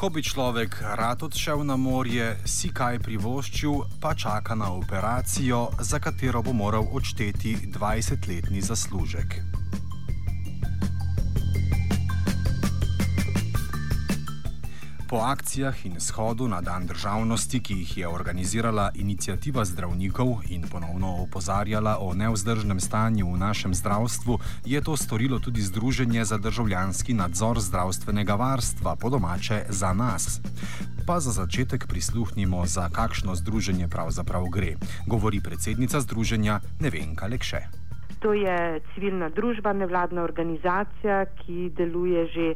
Ko bi človek rad odšel na morje, si kaj privoščil, pa čaka na operacijo, za katero bo moral odšteti 20-letni zaslužek. Po akcijah in shodu na Dan državnosti, ki jih je organizirala inicijativa zdravnikov in ponovno opozarjala o nevzdržnem stanju v našem zdravstvu, je to storilo tudi Združenje za državljanski nadzor zdravstvenega varstva, po domače za nas. Pa za začetek prisluhnimo, za kakšno združenje pravzaprav gre, govori predsednica združenja Nevenka Lekše. To je civilna družba, nevladna organizacija, ki deluje že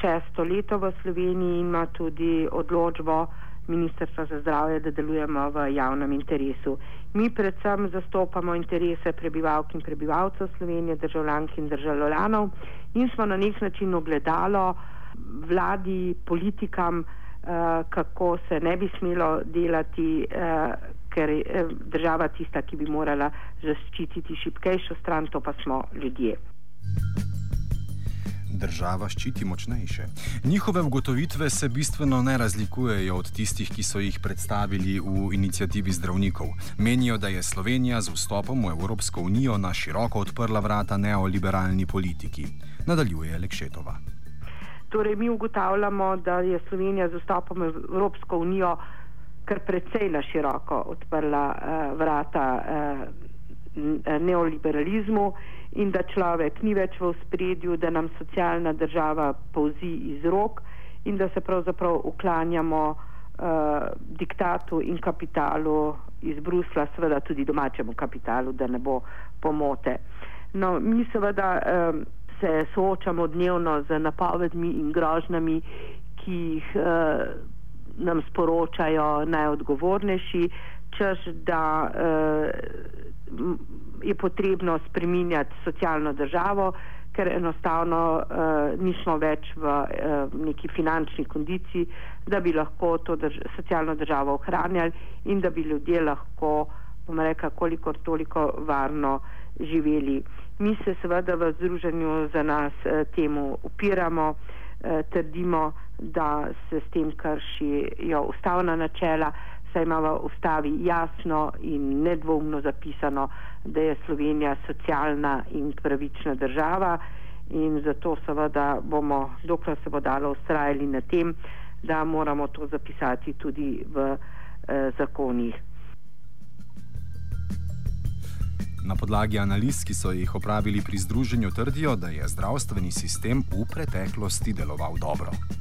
šesto leto v Sloveniji in ima tudi odločbo Ministrstva za zdravje, da delujemo v javnem interesu. Mi predvsem zastopamo interese prebivalk in prebivalcev Slovenije, državljank in državljanov in smo na nek način ogledalo vladi, politikam, eh, kako se ne bi smelo delati, eh, ker je država tista, ki bi morala zaščititi šipkejšo stran, to pa smo ljudje država ščiti močnejše. Njihove ugotovitve se bistveno ne razlikujejo od tistih, ki so jih predstavili v inicijativi zdravnikov. Menijo, da je Slovenija z vstopom v Evropsko unijo na široko odprla vrata neoliberalni politiki. Nadaljuje Lekšetova. Torej, mi ugotavljamo, da je Slovenija z vstopom v Evropsko unijo kar precej na široko odprla uh, vrata. Uh, neoliberalizmu in da človek ni več v spredju, da nam socialna država povzi iz rok in da se pravzaprav uklanjamo uh, diktatu in kapitalu iz Brusla, seveda tudi domačemu kapitalu, da ne bo pomote. No, mi seveda um, se soočamo dnevno z napovedmi in grožnami, ki jih uh, nam sporočajo najodgovornejši, čež da uh, je potrebno spreminjati socialno državo, ker enostavno uh, nismo več v uh, neki finančni kondiciji, da bi lahko to drž socialno državo ohranjali in da bi ljudje lahko, bom rekla, kolikor toliko varno živeli. Mi se seveda v združenju za nas uh, temu upiramo, uh, trdimo, da se s tem kršijo ustavna načela, saj ima v ustavi jasno in nedvoumno zapisano, da je Slovenija socialna in pravična država in zato seveda bomo, dokler se bo dalo, ustrajali na tem, da moramo to zapisati tudi v eh, zakonih. Na podlagi analiz, ki so jih opravili pri združenju, trdijo, da je zdravstveni sistem v preteklosti deloval dobro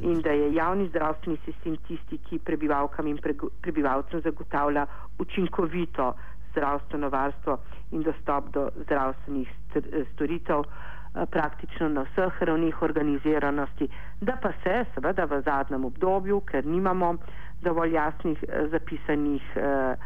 in da je javni zdravstveni sistem tisti, ki prebivalkam in prebivalcem zagotavlja učinkovito zdravstveno varstvo in dostop do zdravstvenih storitev eh, praktično na vseh ravnih organiziranosti, da pa se seveda v zadnjem obdobju, ker nimamo dovolj jasnih eh, zapisanih eh,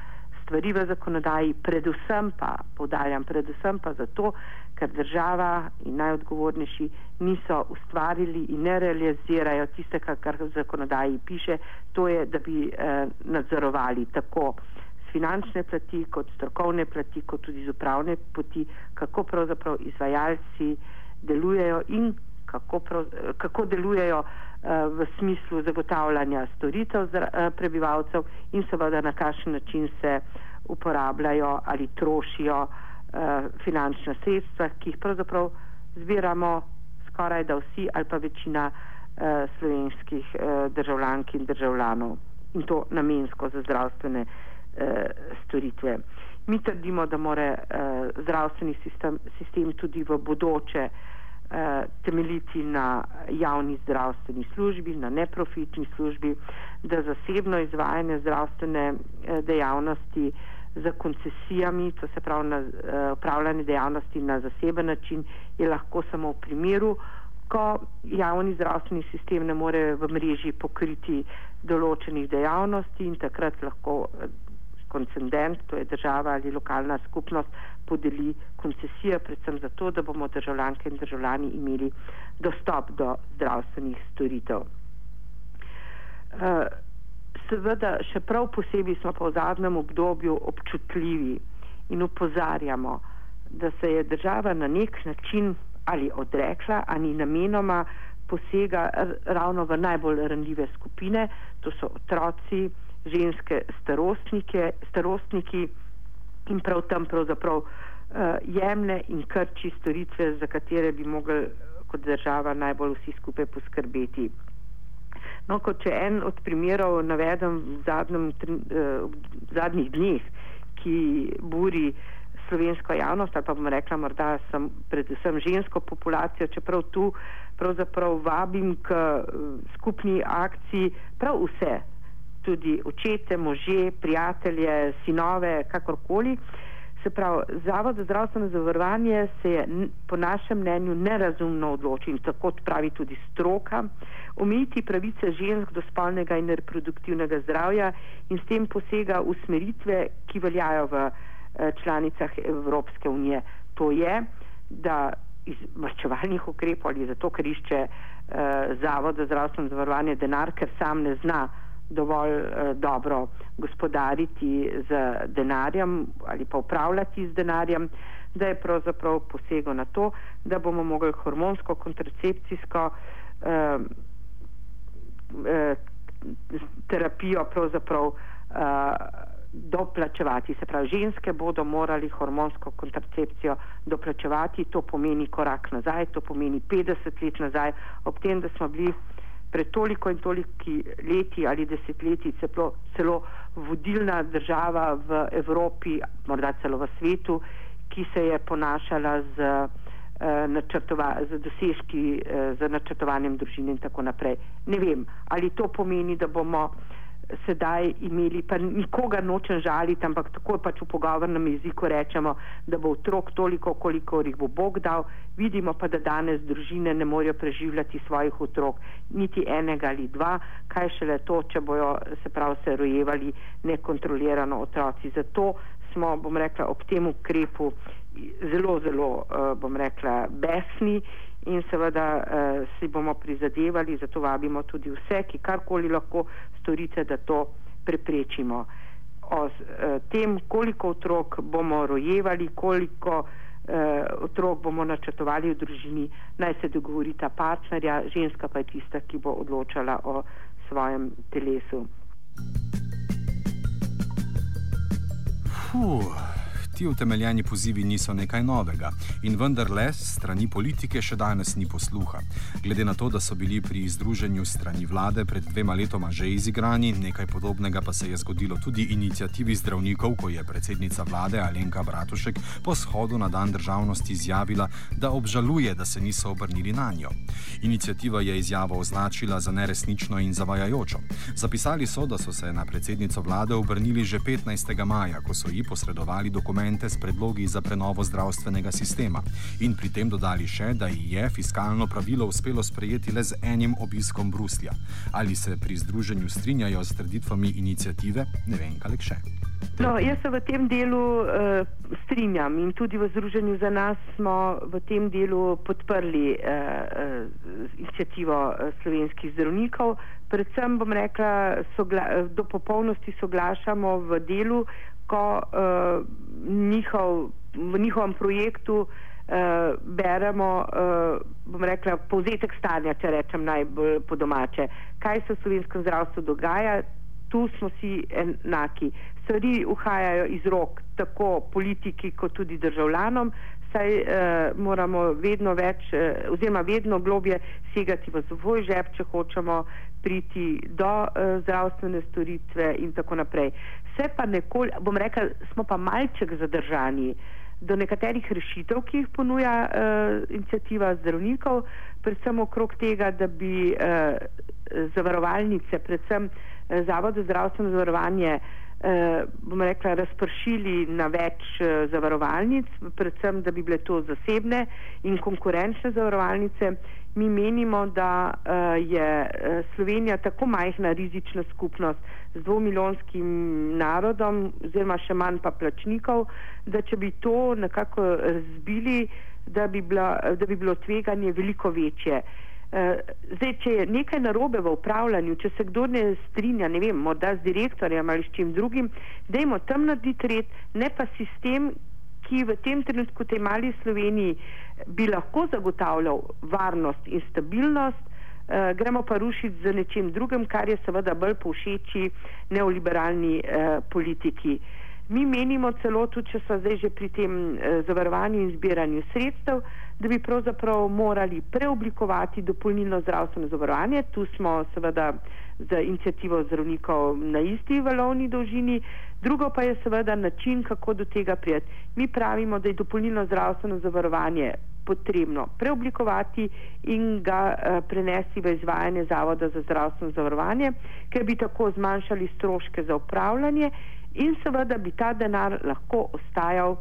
stvari v zakonodaji, predvsem pa, podarjam, predvsem pa zato, ker država in najodgovornejši niso ustvarili in ne realizirajo tiste, kar v zakonodaji piše, to je, da bi eh, nadzorovali tako finančne plati, kot strokovne plati, kot tudi z upravne poti, kako pravzaprav izvajalci delujejo in kako, prav, kako delujejo eh, v smislu zagotavljanja storitev eh, prebivalcev in seveda na kakšen način se uporabljajo ali trošijo eh, finančna sredstva, ki jih pravzaprav zbiramo skoraj da vsi ali pa večina uh, slovenskih državljank in državljanov in to namensko za zdravstvene storitve. Mi trdimo, da mora uh, zdravstveni sistem, sistem tudi v bodoče uh, temeljiti na javni zdravstveni službi, na neprofitni službi, da zasebno izvajanje zdravstvene uh, dejavnosti uh, z koncesijami, to se pravi na uh, upravljanje dejavnosti na zaseben način, je lahko samo v primeru, ko javni zdravstveni sistem ne more v mreži pokriti določenih dejavnosti in takrat lahko koncendent, to je država ali lokalna skupnost, podeli koncesije, predvsem zato, da bomo državljanke in državljani imeli dostop do zdravstvenih storitev. Uh, seveda še prav posebej smo pa v zadnjem obdobju občutljivi in upozarjamo, da se je država na nek način ali odrekla ali namenoma posega ravno v najbolj ranljive skupine, to so otroci, ženske, starostniki in prav tam pravzaprav uh, jemne in krči storitve, za katere bi mogli kot država najbolj vsi skupaj poskrbeti. No, kot če en od primerov navedem v, zadnjem, uh, v zadnjih dneh, ki buri slovensko javnost, ali pa bom rekla morda sem predvsem žensko populacijo, čeprav tu pravzaprav vabim k skupni akciji prav vse, tudi očete, može, prijatelje, sinove, kakorkoli. Se pravi, Zavod za zdravstveno zavarovanje se je po našem mnenju nerazumno odločil tako pravi tudi stroka, omejiti pravice žensk do spolnega in reproduktivnega zdravja in s tem posega usmeritve, ki veljajo v eh, članicah Evropske unije. To je, da iz vrčevalnih ukrepov ali zato, ker išče eh, Zavod za zdravstveno zavarovanje denar, ker sam ne zna dovolj eh, dobro gospodariti z denarjem ali pa upravljati z denarjem, da je pravzaprav posego na to, da bomo mogli hormonsko, kontracepcijsko eh, eh, terapijo pravzaprav eh, doplačevati. Se pravi, ženske bodo morali hormonsko kontracepcijo doplačevati, to pomeni korak nazaj, to pomeni 50 let nazaj, ob tem, da smo bili pred toliko in toliki leti ali desetletji celo, celo vodilna država v Evropi, morda celo v svetu, ki se je ponašala z, eh, z dosežki, eh, z načrtovanjem družine in tako naprej. Ne vem, ali to pomeni, da bomo eh, sedaj imeli, pa nikoga nočem žaliti, ampak tako pač v pogovornem jeziku rečemo, da bo otrok toliko, koliko jih bo Bog dal, vidimo pa, da danes družine ne morejo preživljati svojih otrok, niti enega ali dva, kaj šele to, če bojo se prav se rojevali nekontrolirano otroci. Zato smo, bom rekla, ob tem ukrepu zelo, zelo, uh, bom rekla, besni in seveda eh, si bomo prizadevali, zato vabimo tudi vse, ki karkoli lahko storite, da to preprečimo. O eh, tem, koliko otrok bomo rojevali, koliko eh, otrok bomo načrtovali v družini, naj se dogovorita partnerja, ženska pa je tista, ki bo odločala o svojem telesu. Fuh ti utemeljeni pozivi niso nekaj novega in vendarle strani politike še danes ni posluha. Glede na to, da so bili pri združenju strani vlade pred dvema letoma že izigrani, nekaj podobnega pa se je zgodilo tudi inicijativi zdravnikov, ko je predsednica vlade Alenka Bratušek po shodu na dan državnosti izjavila, da obžaluje, da se niso obrnili na njo. Inicijativa je izjavo označila za neresnično in zavajajočo. Zapisali so, da so se na predsednico vlade obrnili že 15. maja, ko so ji posredovali dokument dokumente s predlogi za prenovo zdravstvenega sistema in pri tem dodali še, da ji je fiskalno pravilo uspelo sprejeti le z enim obiskom Bruslja. Ali se pri združenju strinjajo z trditvami inicijative, ne vem, kaj še. No, jaz se v tem delu uh, strinjam in tudi v Združenju za nas smo v tem delu podprli uh, uh, inicijativo uh, slovenskih zdravnikov. Predvsem bom rekla, sogla, do popolnosti soglašamo v delu, ko uh, njihov, v njihovem projektu uh, beremo, uh, bom rekla, povzetek stanja, če rečem najbolj po domače. Kaj se v slovenskem zdravstvu dogaja? Tu smo si enaki. Stvari uhajajo iz rok tako politiki kot tudi državljanom, saj uh, moramo vedno več, uh, oziroma vedno globje segati v svoj žep, če hočemo priti do uh, zdravstvene storitve in tako naprej. Se pa nekoli, bom rekel, smo pa malček zadržani do nekaterih rešitev, ki jih ponuja uh, inicijativa zdravnikov, predvsem okrog tega, da bi uh, zavarovalnice, predvsem uh, Zavod za zdravstveno zavarovanje, uh, bom rekla, razpršili na več uh, zavarovalnic, predvsem, da bi bile to zasebne in konkurenčne zavarovalnice. Mi menimo, da uh, je Slovenija tako majhna rizična skupnost, z dvomilijonskim narodom, oziroma še manj pa plačnikov, da če bi to nekako razbili, da bi, bila, da bi bilo tveganje veliko večje. Eh, zdaj, če je nekaj narobe v upravljanju, če se kdo ne strinja, ne vem, morda z direktorjem ali s čim drugim, dajmo tam narediti red, ne pa sistem, ki v tem trenutku tej mali Sloveniji bi lahko zagotavljal varnost in stabilnost, uh, gremo pa rušiti z nečim drugim, kar je seveda bolj povšeči neoliberalni uh, politiki. Mi menimo celo, tudi če so zdaj že pri tem uh, zavarovanju in zbiranju sredstev, da bi pravzaprav morali preoblikovati dopolnilno zdravstveno zavarovanje. Tu smo seveda z inicijativo zdravnikov na isti valovni dolžini. Drugo pa je seveda način, kako do tega prijeti. Mi pravimo, da je dopolnilno zdravstveno zavarovanje potrebno preoblikovati in ga uh, prenesti v izvajanje Zavoda za zdravstveno zavarovanje, ker bi tako zmanjšali stroške za upravljanje in seveda bi ta denar lahko ostajal uh,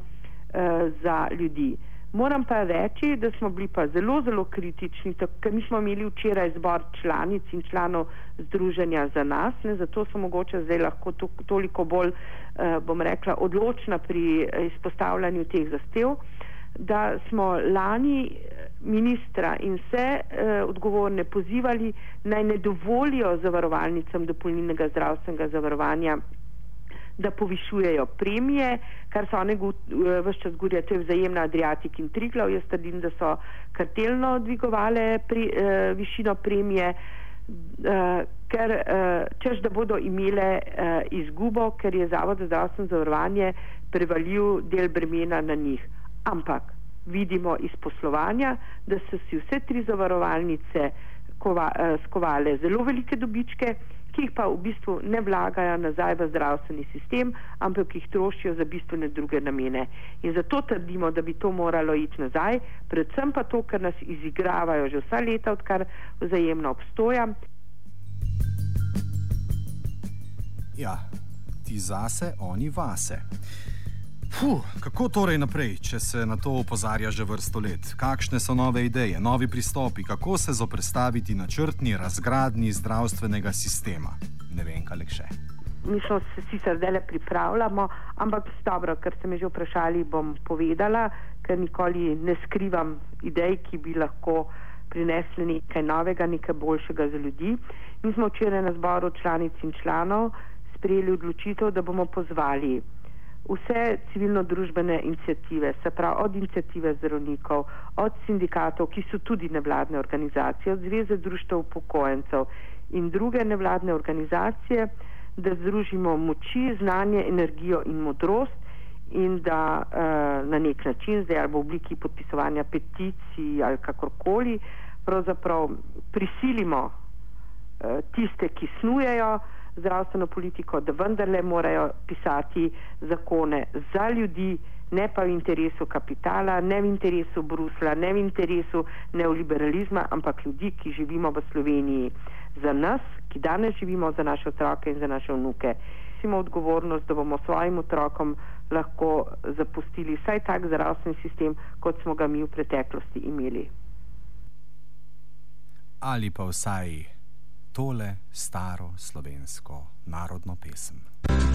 za ljudi. Moram pa reči, da smo bili pa zelo, zelo kritični, ker mi smo imeli včeraj zbor članic in članov združenja za nas, ne, zato so mogoče zdaj lahko to, toliko bolj, uh, bom rekla, odločna pri izpostavljanju teh zastev, da smo lani eh, ministra in vse uh, odgovorne pozivali naj ne dovolijo zavarovalnicam dopolnilnega zdravstvenega zavarovanja da povišujejo premije, kar so oni eh, vse čas govorijo, to je vzajemna Adriatik in Triglav. Jaz trdim, da so kartelno dvigovale pri, uh, višino premije, uh, ker uh, čež da bodo imele uh, izgubo, ker je Zavod za zdravstveno zavarovanje prevalil del bremena na njih. Ampak vidimo iz poslovanja, da so si vse tri zavarovalnice kova, uh, skovale zelo velike dobičke ki jih pa v bistvu ne vlagajo nazaj v zdravstveni sistem, ampak jih trošijo za bistvene druge namene. In zato trdimo, da bi to moralo iti nazaj, predvsem pa to, ker nas izigravajo že vsa leta, odkar vzajemno obstoja. Ja, ti zase, oni vase. Puh, kako torej naprej, če se na to opozarja že vrsto let? Kakšne so nove ideje, novi pristopi, kako se zoprstaviti na črtni razgradni zdravstvenega sistema? Ne vem, kaj še. Mi smo se sicer zdaj pripravljamo, ampak dobro, ker ste me že vprašali, bom povedala, ker nikoli ne skrivam idej, ki bi lahko prinesli nekaj novega, nekaj boljšega za ljudi. Mi smo včeraj na zboru članic in članov sprejeli odločitev, da bomo pozvali vse civilno-družbene inicijative, se pravi od inicijative zdravnikov, od sindikatov, ki so tudi nevladne organizacije, od Zveze društva upokojencev in druge nevladne organizacije, da združimo moči, znanje, energijo in modrost in da uh, na nek način, zdaj ali v obliki podpisovanja peticij ali kakorkoli, pravzaprav prisilimo uh, tiste, ki snujejo, zdravstveno politiko, da vendarle morajo pisati zakone za ljudi, ne pa v interesu kapitala, ne v interesu Brusla, ne v interesu neoliberalizma, ampak ljudi, ki živimo v Sloveniji za nas, ki danes živimo za naše otroke in za naše vnuke. Imamo odgovornost, da bomo svojim otrokom lahko zapustili vsaj tak zdravstveni sistem, kot smo ga mi v preteklosti imeli. Ali pa vsaj tole staro slovensko narodno pesem.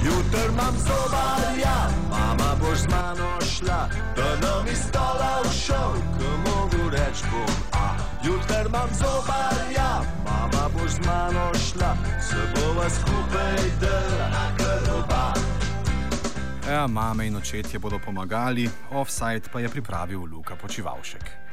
Jutr imam zobarja, mama boš z mano šla, da nam iz stola všel, ko mogu reč bom. A jutr imam zobarja, mama boš z mano šla, se bova skupaj dela na krba. Ja, mame in očetje bodo pomagali, offside pa je pripravil Luka Počivalšek.